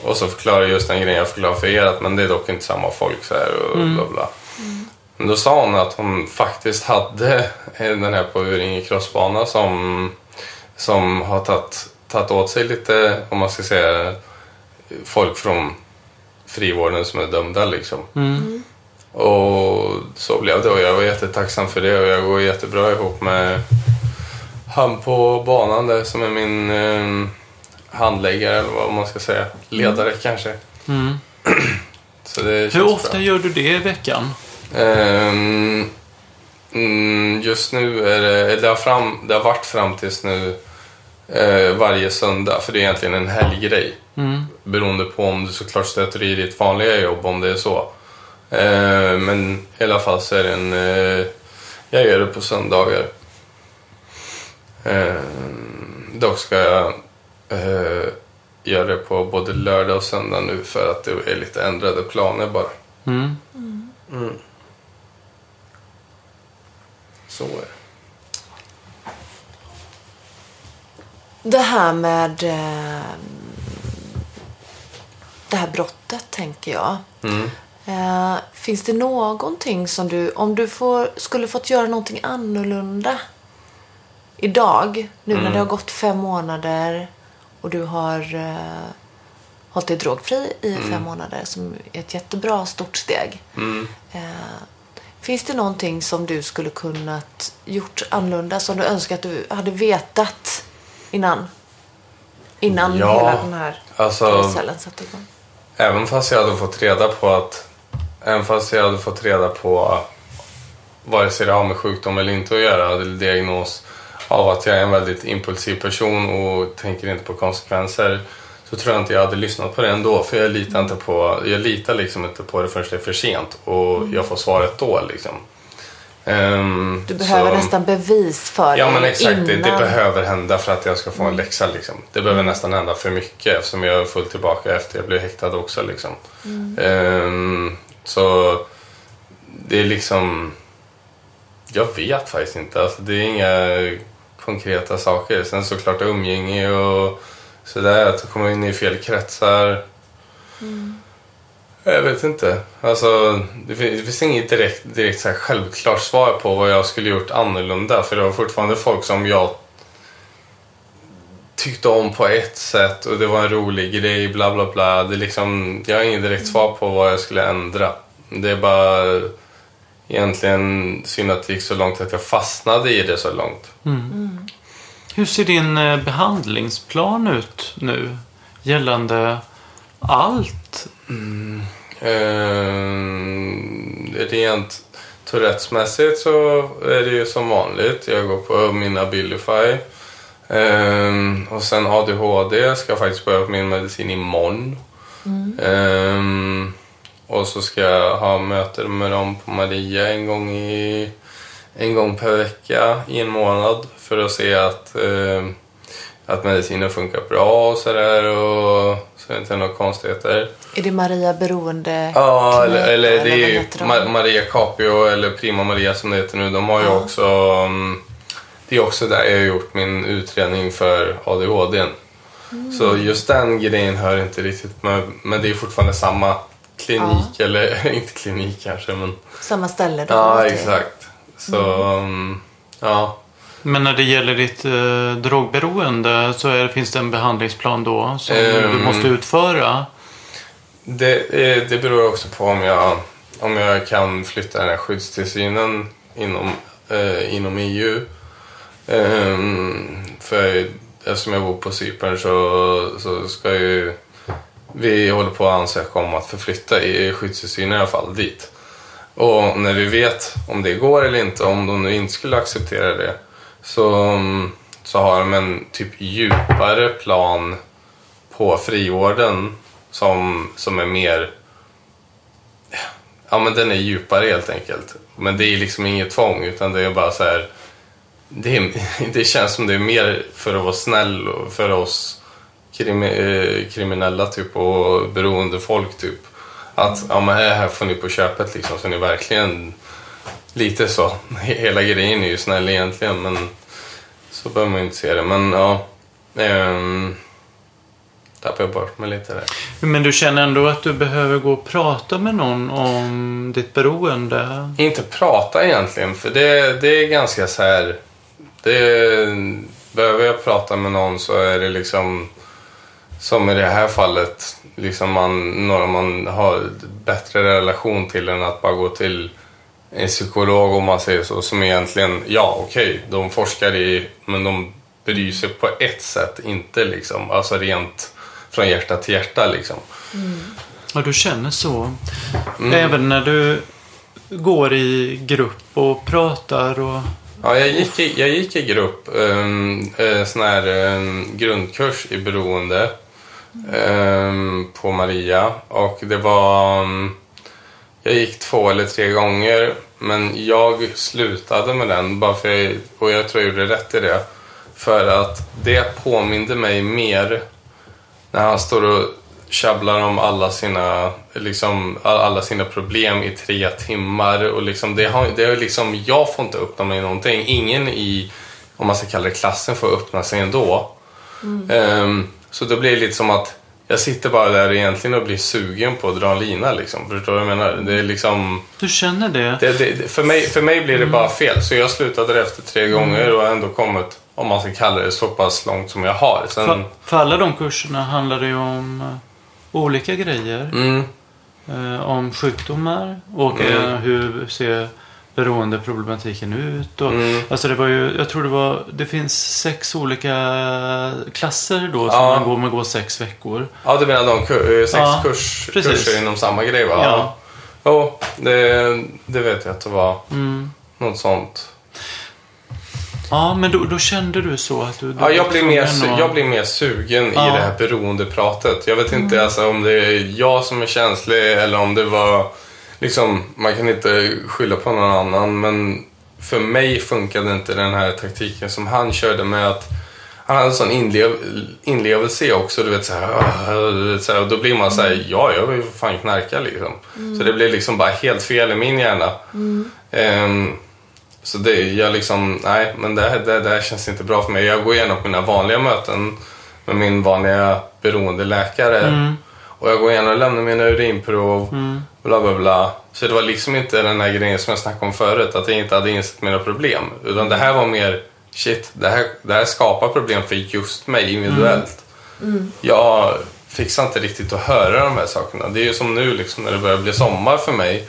Och så förklarade jag just den grejen jag förklarade för er, att men det är dock inte samma folk så här och bla bla. Men då sa hon att hon faktiskt hade *laughs* den här på Uringe crossbana som som har tagit, tagit åt sig lite, om man ska säga, folk från frivården som är dömda liksom. Mm. Och så blev det och jag var jättetacksam för det och jag går jättebra ihop med han på banan där som är min eh, handläggare eller vad man ska säga. Ledare kanske. Mm. *clears throat* Så det Hur ofta bra. gör du det i veckan? Ehm, mm, just nu är det, det har, fram, det har varit fram tills nu eh, varje söndag, för det är egentligen en helggrej. Mm. Beroende på om du såklart stöter i ditt vanliga jobb, om det är så. Eh, men i alla fall så är det en... Eh, jag gör det på söndagar. Eh, dock ska jag eh, göra det på både lördag och söndag nu för att det är lite ändrade planer bara. Mm. Så är det. Det här med eh, det här brottet tänker jag. Mm. Eh, finns det någonting som du, om du får, skulle fått göra någonting annorlunda idag, nu när det har gått fem månader och du har eh, hållit dig drogfri i fem månader som är ett jättebra stort steg. Mm. Eh, finns det någonting som du skulle kunnat gjort annorlunda som du önskar att du hade vetat innan? Innan Ja, hela den här Alltså, karusellen satte igång. även fast jag hade fått reda på att... Även fast jag hade fått reda på vare sig det har med sjukdom eller inte att göra, eller diagnos av att jag är en väldigt impulsiv person och tänker inte på konsekvenser så tror jag inte jag hade lyssnat på det ändå. För jag litar, inte på, jag litar liksom inte på det förrän det är för sent och jag får svaret då. Liksom. Ehm, Du behöver så- nästan bevis för Ja det men exakt, det, det behöver hända för att jag ska få en läxa liksom. Det behöver nästan hända för mycket eftersom jag är fullt tillbaka efter jag blev häktad också liksom. Ehm, så det är liksom... Jag vet faktiskt inte. Alltså, det är inga konkreta saker. Sen såklart umgänge och sådär. Att komma in i fel kretsar. Jag vet inte. Alltså, det finns, det finns inget direkt, direkt så här självklart svar på vad jag skulle gjort annorlunda. För det var fortfarande folk som jag tyckte om på ett sätt och det var en rolig grej, bla bla bla. Det är liksom, jag har inget direkt svar på vad jag skulle ändra. Det är bara egentligen synd att det gick så långt att jag fastnade i det så långt. Hur ser din eh, behandlingsplan ut nu gällande allt? Ehm, rent Tourettesmässigt så är det ju som vanligt. Jag går på min Abilify. Ehm, och sen ADHD ska jag faktiskt börja på min medicin imorgon. Ehm, och så ska jag ha möten med dem på Maria en gång, i, en gång per vecka i en månad för att se att, ehm, att medicinen funkar bra och sådär. Och så är det inte några konstigheter. Är det Maria beroende Ja, eller, klinik, eller det är ju? Ma- Maria Capio eller Prima Maria som det heter nu. De har ju Ja. också... mm, Det är också där jag har gjort min utredning för ADHD. Mm. Så just den grejen hör inte riktigt med, men det är fortfarande samma klinik, eller *laughs* inte klinik kanske, men... Samma ställe då? Ja, Det- exakt. Så, mm, ja. Men när det gäller ditt eh, drogberoende så är, finns det en behandlingsplan då som du Ehm. måste utföra. Det, eh, det beror också på om jag, om jag kan flytta den här skyddstillsynen inom, eh, inom EU. Ehm, för eftersom jag bor på Cypern så, så ska ju vi håller på att ansöka om att förflytta i skyddstillsynen i alla fall dit. Och när vi vet om det går eller inte, om de nu inte skulle acceptera det, så, mm, så har de en typ djupare plan på frivården som, som är mer... Ja, men den är djupare helt enkelt. Men det är liksom inget tvång, utan det är bara så här... Det, är, *laughs* det känns som det är mer för att vara snäll för oss krim, eh, kriminella typ och beroende folk typ. Att ja, men här får ni på köpet liksom, så ni verkligen... Lite så. Hela grejen är ju snäll egentligen, men så behöver man ju inte se det. Men ja... Ehm, tappade jag bort mig lite där. Men du känner ändå att du behöver gå och prata med någon om ditt beroende? Inte prata egentligen, för det, det är ganska så här... Det, behöver jag prata med någon så är det liksom som i det här fallet, liksom man, några man har bättre relation till än att bara gå till en psykolog om man säger så, som egentligen, ja okej, okay, de forskar i, men de bryr sig på ett sätt, inte liksom, alltså rent från hjärta till hjärta liksom. Mm. Ja, du känner så. Mm. Även när du går i grupp och pratar och... Ja, jag gick i, jag gick i grupp, um, sån här um, grundkurs i beroende um, på Maria och det var um, jag gick två eller tre gånger men jag slutade med den bara för jag, och jag tror jag gjorde rätt i det. För att det påminde mig mer när han står och tjabblar om alla sina, liksom, alla sina problem i tre timmar. Och liksom, det har, det är liksom, jag får inte öppna mig någonting. Ingen i, om man ska kalla det klassen, får öppna sig ändå. Mm. Um, så då blir det lite som att jag sitter bara där egentligen och blir sugen på att dra en lina. Liksom. Förstår du vad jag menar? Det är liksom... Du känner det? det, det för, mig, för mig blir det mm. bara fel. Så jag slutade efter tre mm. gånger och har ändå kommit, om man ska kalla det, så pass långt som jag har. Sen... För, för alla de kurserna handlar det ju om uh, olika grejer. Mm. Uh, om sjukdomar och uh, hur ser beroendeproblematiken ut. Och, mm. Alltså det var ju, jag tror det var, det finns sex olika klasser då som ja. man går, man går sex veckor. Ja, du menar de kur, sex ja, kurs, kurser inom samma grej va? Ja. Jo, oh, det, det vet jag att det var. Mm. Något sånt. Ja, men då, då, kände du så att du... ja, jag blir, mer, och... jag blir mer sugen ja. i det här beroendepratet. Jag vet inte mm. alltså, om det är jag som är känslig eller om det var liksom, man kan inte skylla på någon annan men för mig funkade inte den här taktiken som han körde med att han hade en sån inlev, inlevelse också. Du vet, så här, du vet, så här, och då blir man så här, ja jag vill ju fan knarka liksom. Mm. Så det blir liksom bara helt fel i min hjärna. Mm. Um, så det, jag liksom, nej men det här, det, det här känns inte bra för mig. Jag går igenom mina vanliga möten med min vanliga beroendeläkare. Mm. Och jag går igenom och lämnar mina urinprov. Mm. Bla bla bla. Så det var liksom inte den här grejen som jag snackade om förut. Att jag inte hade insett mina problem. Utan det här var mer shit, det här, det här skapar problem för just mig individuellt. Mm. Mm. Jag fixar inte riktigt att höra de här sakerna. Det är ju som nu liksom när det börjar bli sommar för mig.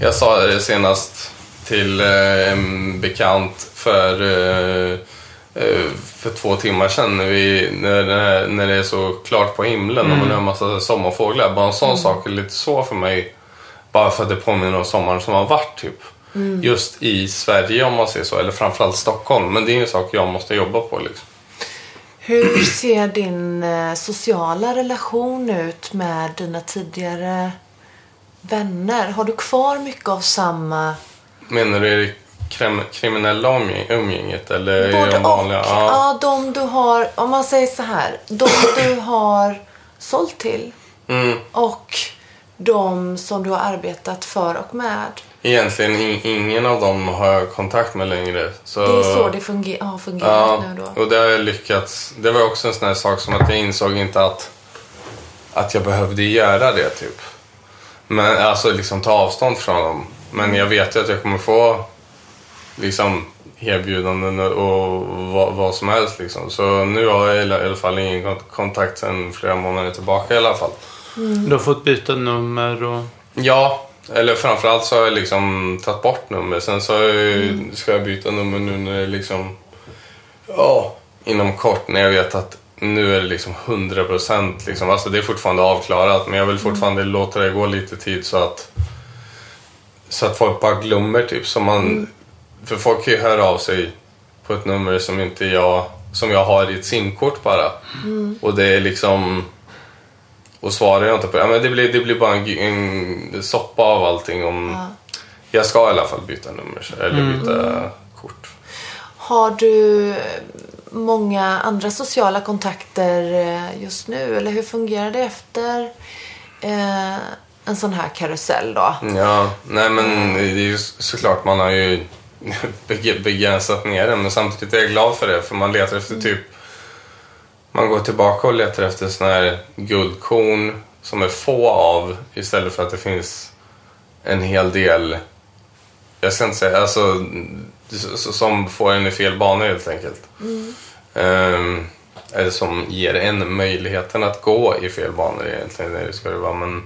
Jag sa det senast till eh, en bekant för eh, Eh, för två timmar sedan när, vi, när, när det är så klart på himlen mm. och man har en massa sommarfåglar. Bara en sån mm. sak är lite så för mig. Bara för att det påminner om sommaren som har varit typ. Mm. Just i Sverige om man säger så, eller framförallt Stockholm. Men det är en sak jag måste jobba på liksom. Hur ser din eh, sociala relation ut med dina tidigare vänner? Har du kvar mycket av samma... Menar du krim, kriminella umgänget eller Både de vanliga? Och. Ja. ja, de du har, om man säger så här, de du har sålt till mm. och de som du har arbetat för och med. Egentligen ingen av dem har jag kontakt med längre. Så, det är så det funger har fungerat ja, nu då? och det har jag lyckats. Det var också en sån här sak som att jag insåg inte att, att jag behövde göra det typ. Men alltså liksom ta avstånd från dem. Men jag vet ju att jag kommer få liksom erbjudanden och vad, vad, som helst. Liksom. Så nu har jag i alla fall ingen kontakt sedan flera månader tillbaka i alla fall. Mm. Du har fått byta nummer och... Ja, eller framförallt så har jag liksom tagit bort nummer. Sen så jag, mm. ska jag byta nummer nu när det liksom... Ja, inom kort när jag vet att nu är det liksom 100 procent. Liksom. Alltså det är fortfarande avklarat men jag vill fortfarande mm. låta det gå lite tid så att så att folk bara glömmer typ. Så man, mm. För folk kan ju höra av sig på ett nummer som inte jag, som jag har i ett simkort bara. Mm. Och det är liksom... Och svarar jag inte på det, ja, men det blir, det blir bara en, en soppa av allting om... Ja. Jag ska i alla fall byta nummer, eller mm. byta kort. Har du många andra sociala kontakter eh, just nu? Eller hur fungerar det efter eh, en sån här karusell då? Ja, nej men det är ju såklart man har ju *laughs* begränsat ner den. Men samtidigt är jag glad för det för man letar efter typ man går tillbaka och letar efter sådana här guldkorn som är få av istället för att det finns en hel del, jag ska inte säga, alltså som får en i fel bana helt enkelt. Mm. Um, eller som ger en möjligheten att gå i fel banor egentligen. Det ska det vara. Men,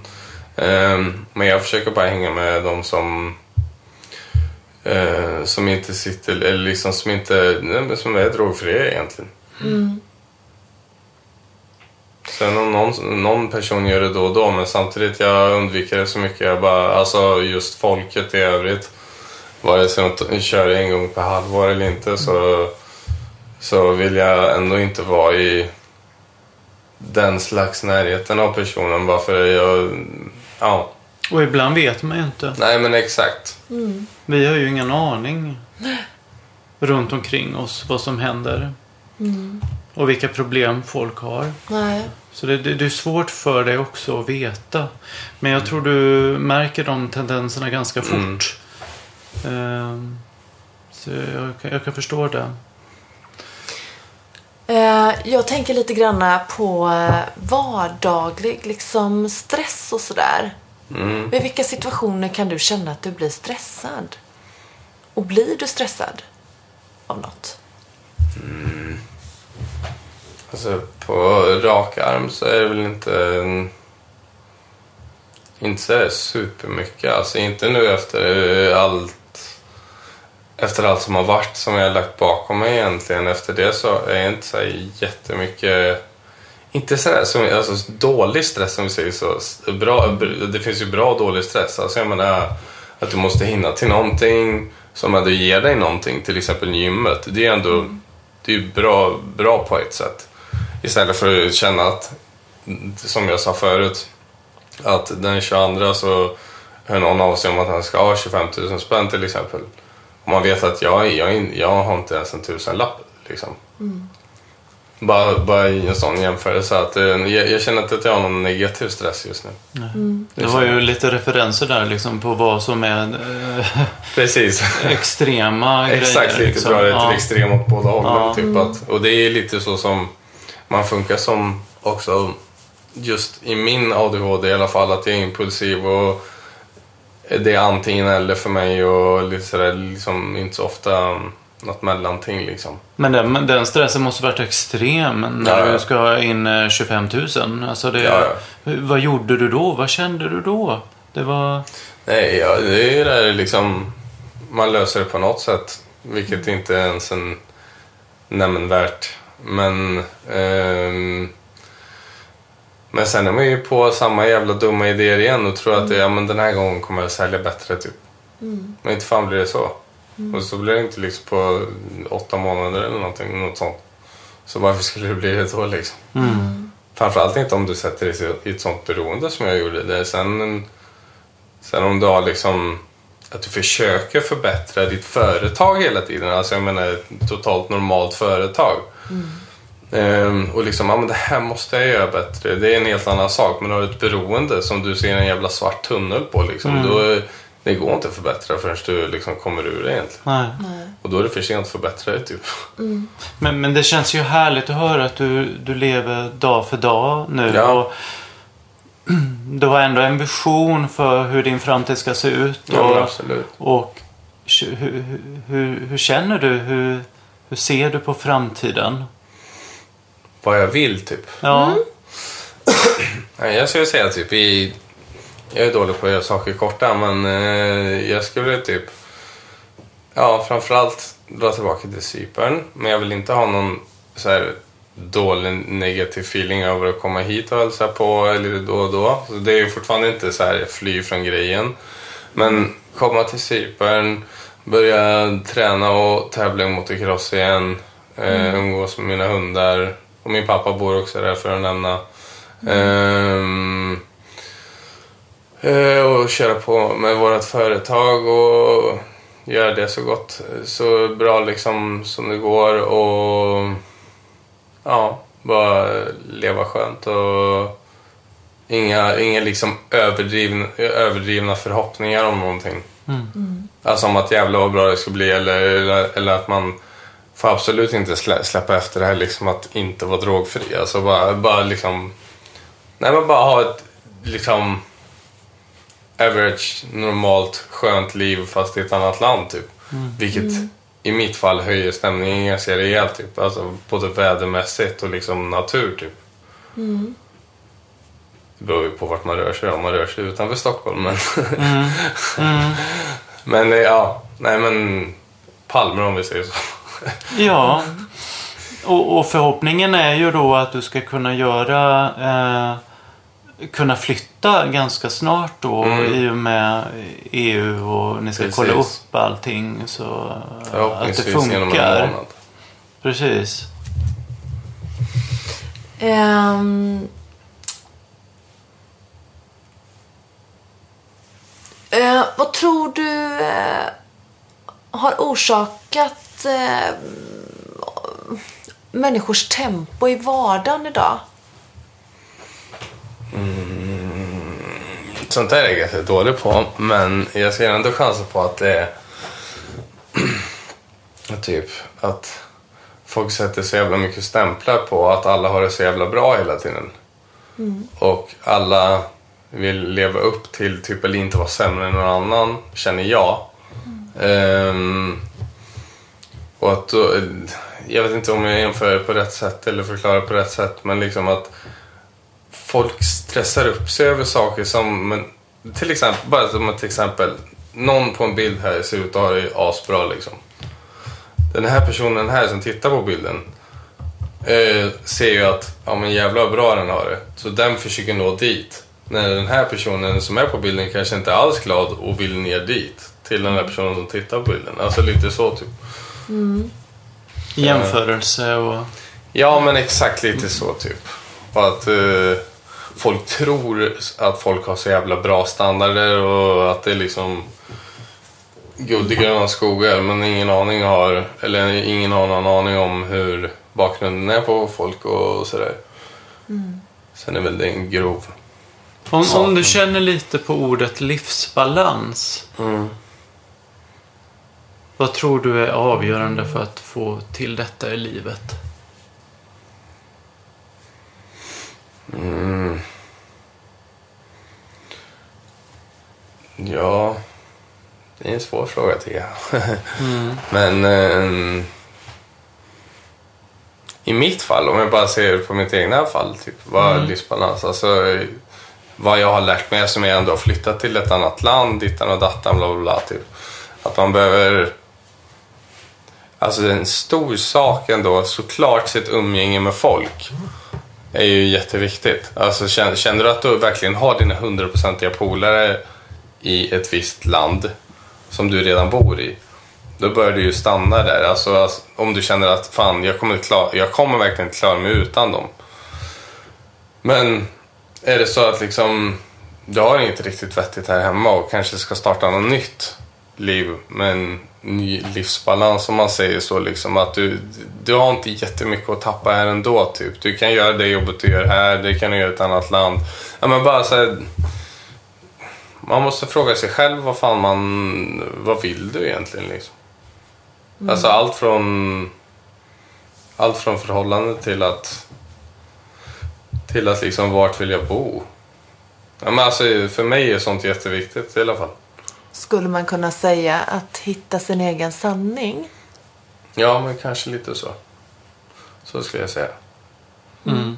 um, men jag försöker bara hänga med de som uh, som inte sitter, eller liksom som inte, nej, som är drogfria egentligen. Mm. Sen om någon, någon person gör det då och då, men samtidigt jag undviker det så mycket. Jag bara, alltså just folket i övrigt. Vare sig de kör en gång per halvår eller inte så, så vill jag ändå inte vara i den slags närheten av personen bara för jag, ja. Och ibland vet man ju inte. Nej men exakt. Vi har ju ingen aning runt omkring oss vad som händer. Och vilka problem folk har. Nej. Så det, det, det är svårt för dig också att veta. Men jag tror du märker de tendenserna ganska fort. Ehm, så jag, kan- jag kan förstå det. Eh, jag tänker lite grann på eh, vardaglig liksom stress och sådär. Mm. Vid vilka situationer kan du känna att du blir stressad? Och blir du stressad av något? Alltså på rak arm så är det väl inte inte så supermycket. Alltså inte nu efter allt efter allt som har varit som jag har lagt bakom mig egentligen. Efter det så är jag inte så jättemycket inte sådär som, alltså dålig stress som vi säger så. Bra, det finns ju bra och dålig stress. Alltså jag menar att du måste hinna till någonting som ändå ger dig någonting. Till exempel gymmet. Det är ändå det är bra, bra på ett sätt. Istället för att känna att, som jag sa förut, att den 22 så hör någon av sig om att han ska ha 25 000 spänn till exempel. Och man vet att jag, jag, jag har inte ens en tusenlapp. Liksom. Bara, bara i en sån jämförelse. Att, eh, jag, jag känner inte att jag har någon negativ stress just nu. Det var ju lite referenser där liksom på vad som är eh, Precis. *laughs* extrema *laughs* grejer. Exakt, lite liksom. det till Ja. extrem åt båda hållen. Ja. Typ att, och det är lite så som man funkar som också just i min ADHD i alla fall, att jag är impulsiv och det är antingen eller för mig och lite sådär, liksom inte så ofta något mellanting liksom. Men den, men den stressen måste varit extrem när Ja, ja. du ska ha in eh, 25 000. Alltså det, Ja, Vad gjorde du då? Vad kände du då? Det var... Nej, ja, det är ju det här liksom, man löser det på något sätt, vilket inte är ens en nämnvärt. Men, ehm, men sen är man ju på samma jävla dumma idéer igen och tror att det, ja, men den här gången kommer jag sälja bättre. Typ. Men inte fan blir det så. Och så blir det inte liksom på åtta månader eller någonting, något sånt. Så varför skulle det bli det då liksom? Framförallt inte om du sätter dig i ett sånt beroende som jag gjorde. Det. Sen, sen om du har liksom att du försöker förbättra ditt företag hela tiden. Alltså jag menar ett totalt normalt företag. Ehm, och liksom, ja men det här måste jag göra bättre. Det är en helt annan sak. Men har du ett beroende som du ser en jävla svart tunnel på liksom. Då, det går inte att förbättra förrän du liksom kommer ur det egentligen. Nej. Och då är det för sent att förbättra det typ. Men, men det känns ju härligt att höra att du, du lever dag för dag nu. Ja. Och *clears throat* du har ändå en vision för hur din framtid ska se ut. Ja, och, absolut. och hur, hur, hur, känner du? Hur, hur ser du på framtiden? Vad jag vill typ. Ja. *clears throat* Nej, jag skulle säga typ i... Jag är dålig på att göra saker korta men eh, jag skulle typ... Ja, framförallt dra tillbaka till Cypern. Men jag vill inte ha någon så här dålig negativ feeling över att komma hit och hälsa på eller då och då. Så det är ju fortfarande inte så här fly från grejen. Men komma till Cypern, börja träna och tävla i motocross igen. Eh, umgås med mina hundar. Och min pappa bor också där för att nämna. Ehm, eh, och köra på med vårt företag och göra det så gott, så bra liksom som det går och ja, bara leva skönt och inga, inga liksom överdrivna, överdrivna förhoppningar om någonting. Alltså om att jävla vad bra det ska bli eller, eller, eller att man får absolut inte slä, släppa efter det här liksom att inte vara drogfri. Alltså bara, bara liksom Nej men bara ha ett liksom average, normalt, skönt liv fast i ett annat land typ. Vilket i mitt fall höjer stämningen ganska rejält. Typ. Alltså, både vädermässigt och liksom natur. Typ. Det beror ju på vart man rör sig om man rör sig utanför Stockholm. Men, *laughs* men eh, ja, nej men Palmer om vi säger så. *laughs* Ja. Och, och förhoppningen är ju då att du ska kunna göra eh, kunna flytta ganska snart då Mm. i och med EU och ni ska Precis. kolla upp allting så att det funkar. månad. Precis. Ehm. Eh, vad tror du eh, har orsakat eh, människors tempo i vardagen idag? Sånt där är jag ganska dålig på, men jag ser ändå chansen på att det är *clears throat* typ att folk sätter så jävla mycket stämplar på att alla har det så jävla bra hela tiden. Och alla vill leva upp till typ eller inte vara sämre än någon annan, känner jag. Ehm, och att då, jag vet inte om jag jämför på rätt sätt eller förklarar på rätt sätt, men liksom att folk stressar upp sig över saker som, men, till exempel, bara som ett exempel. Någon på en bild här ser ut att ha det asbra liksom. Den här personen här som tittar på bilden eh, ser ju att, ja men jävla vad bra den har det. Så den försöker nå dit. När den här personen som är på bilden kanske inte alls är glad och vill ner dit. Till den här personen som tittar på bilden. Alltså lite så typ. Jämförelse och... Ja, men exakt lite så typ. Och att eh, folk tror att folk har så jävla bra standarder och att det är liksom guld i gröna skogar. Men ingen aning har, eller ingen har någon aning om hur bakgrunden är på folk och sådär. Sen är väl det en grov. Om, Saken. om du känner lite på ordet livsbalans. Vad tror du är avgörande för att få till detta i livet? Ja, det är en svår fråga tycker jag. *laughs* Men ehm, i mitt fall, om jag bara ser på mitt egna fall, typ, vad är livsbalans? Alltså, eh, vad jag har lärt mig som jag ändå har flyttat till ett annat land, dittan och dattan, bla bla bla. Typ. Att man behöver... Alltså det är en stor sak ändå, såklart sitt umgänge med folk är ju jätteviktigt. Alltså, känner, känner du att du verkligen har dina hundraprocentiga polare i ett visst land som du redan bor i, då bör du ju stanna där. Alltså, alltså, om du känner att fan, jag kommer, klar, jag kommer verkligen inte klara mig utan dem. Men är det så att liksom du har inget riktigt vettigt här hemma och kanske ska starta något nytt liv med en ny livsbalans om man säger så. Liksom, att du, du har inte jättemycket att tappa här ändå. Typ. Du kan göra det jobbet du gör här, det kan du göra i ett annat land. Ja, men bara så här, man måste fråga sig själv vad fan man... Vad vill du egentligen liksom? Alltså allt från... Allt från förhållande till att... Till att liksom vart vill jag bo? Ja, men alltså, för mig är sånt jätteviktigt i alla fall. Skulle man kunna säga att hitta sin egen sanning? Ja, men kanske lite så. Så skulle jag säga. Mm.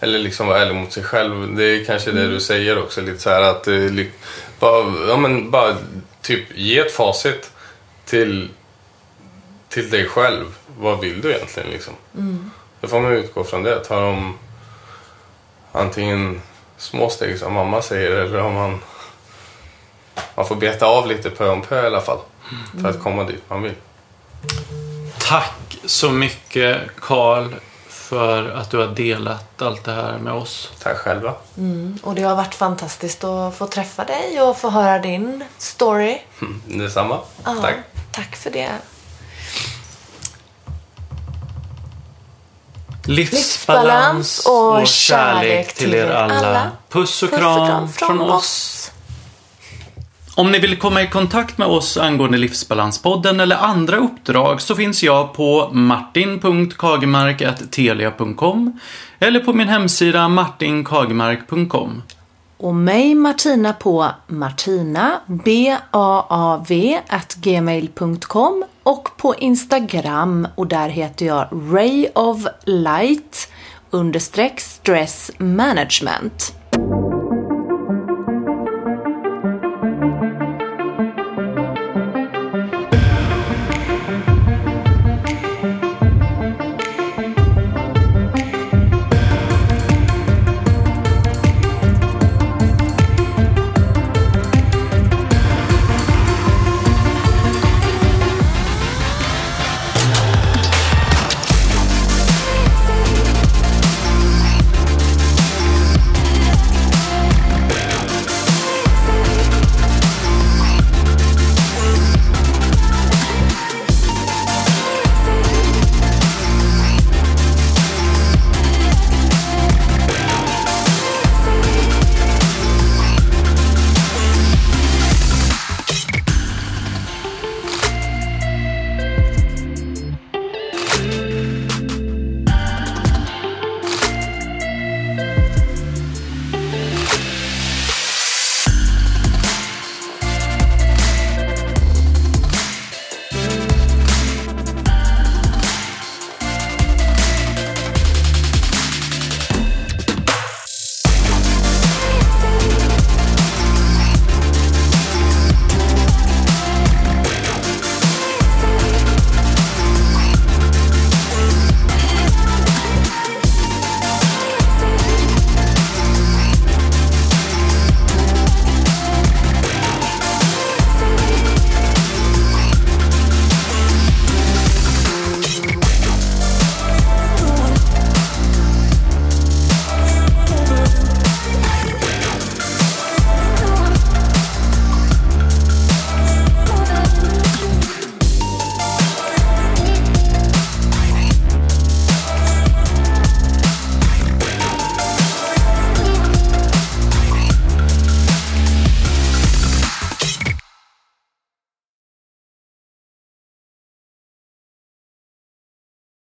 Eller liksom vara ärlig mot sig själv. Det är kanske det du säger också. Lite så här att eh, bara, ja, men bara typ ge ett facit till, till dig själv. Vad vill du egentligen liksom? Då får man utgå från det. Ta dem antingen små steg som mamma säger eller om man man får beta av lite pö om pö i alla fall. För att komma dit man vill. Tack så mycket Karl för att du har delat allt det här med oss. Tack själva. Och det har varit fantastiskt att få träffa dig och få höra din story. Mm, Detsamma. Ja, Tack. Tack för det. Livsbalans och kärlek till er alla. Puss och kram från oss. Om ni vill komma i kontakt med oss angående Livsbalanspodden eller andra uppdrag så finns jag på martin.kagemark.telia.com eller på min hemsida martinkagemark.com. och mig Martina på martina, atgmail.com och på Instagram och där heter jag Ray of Light understreck stress management.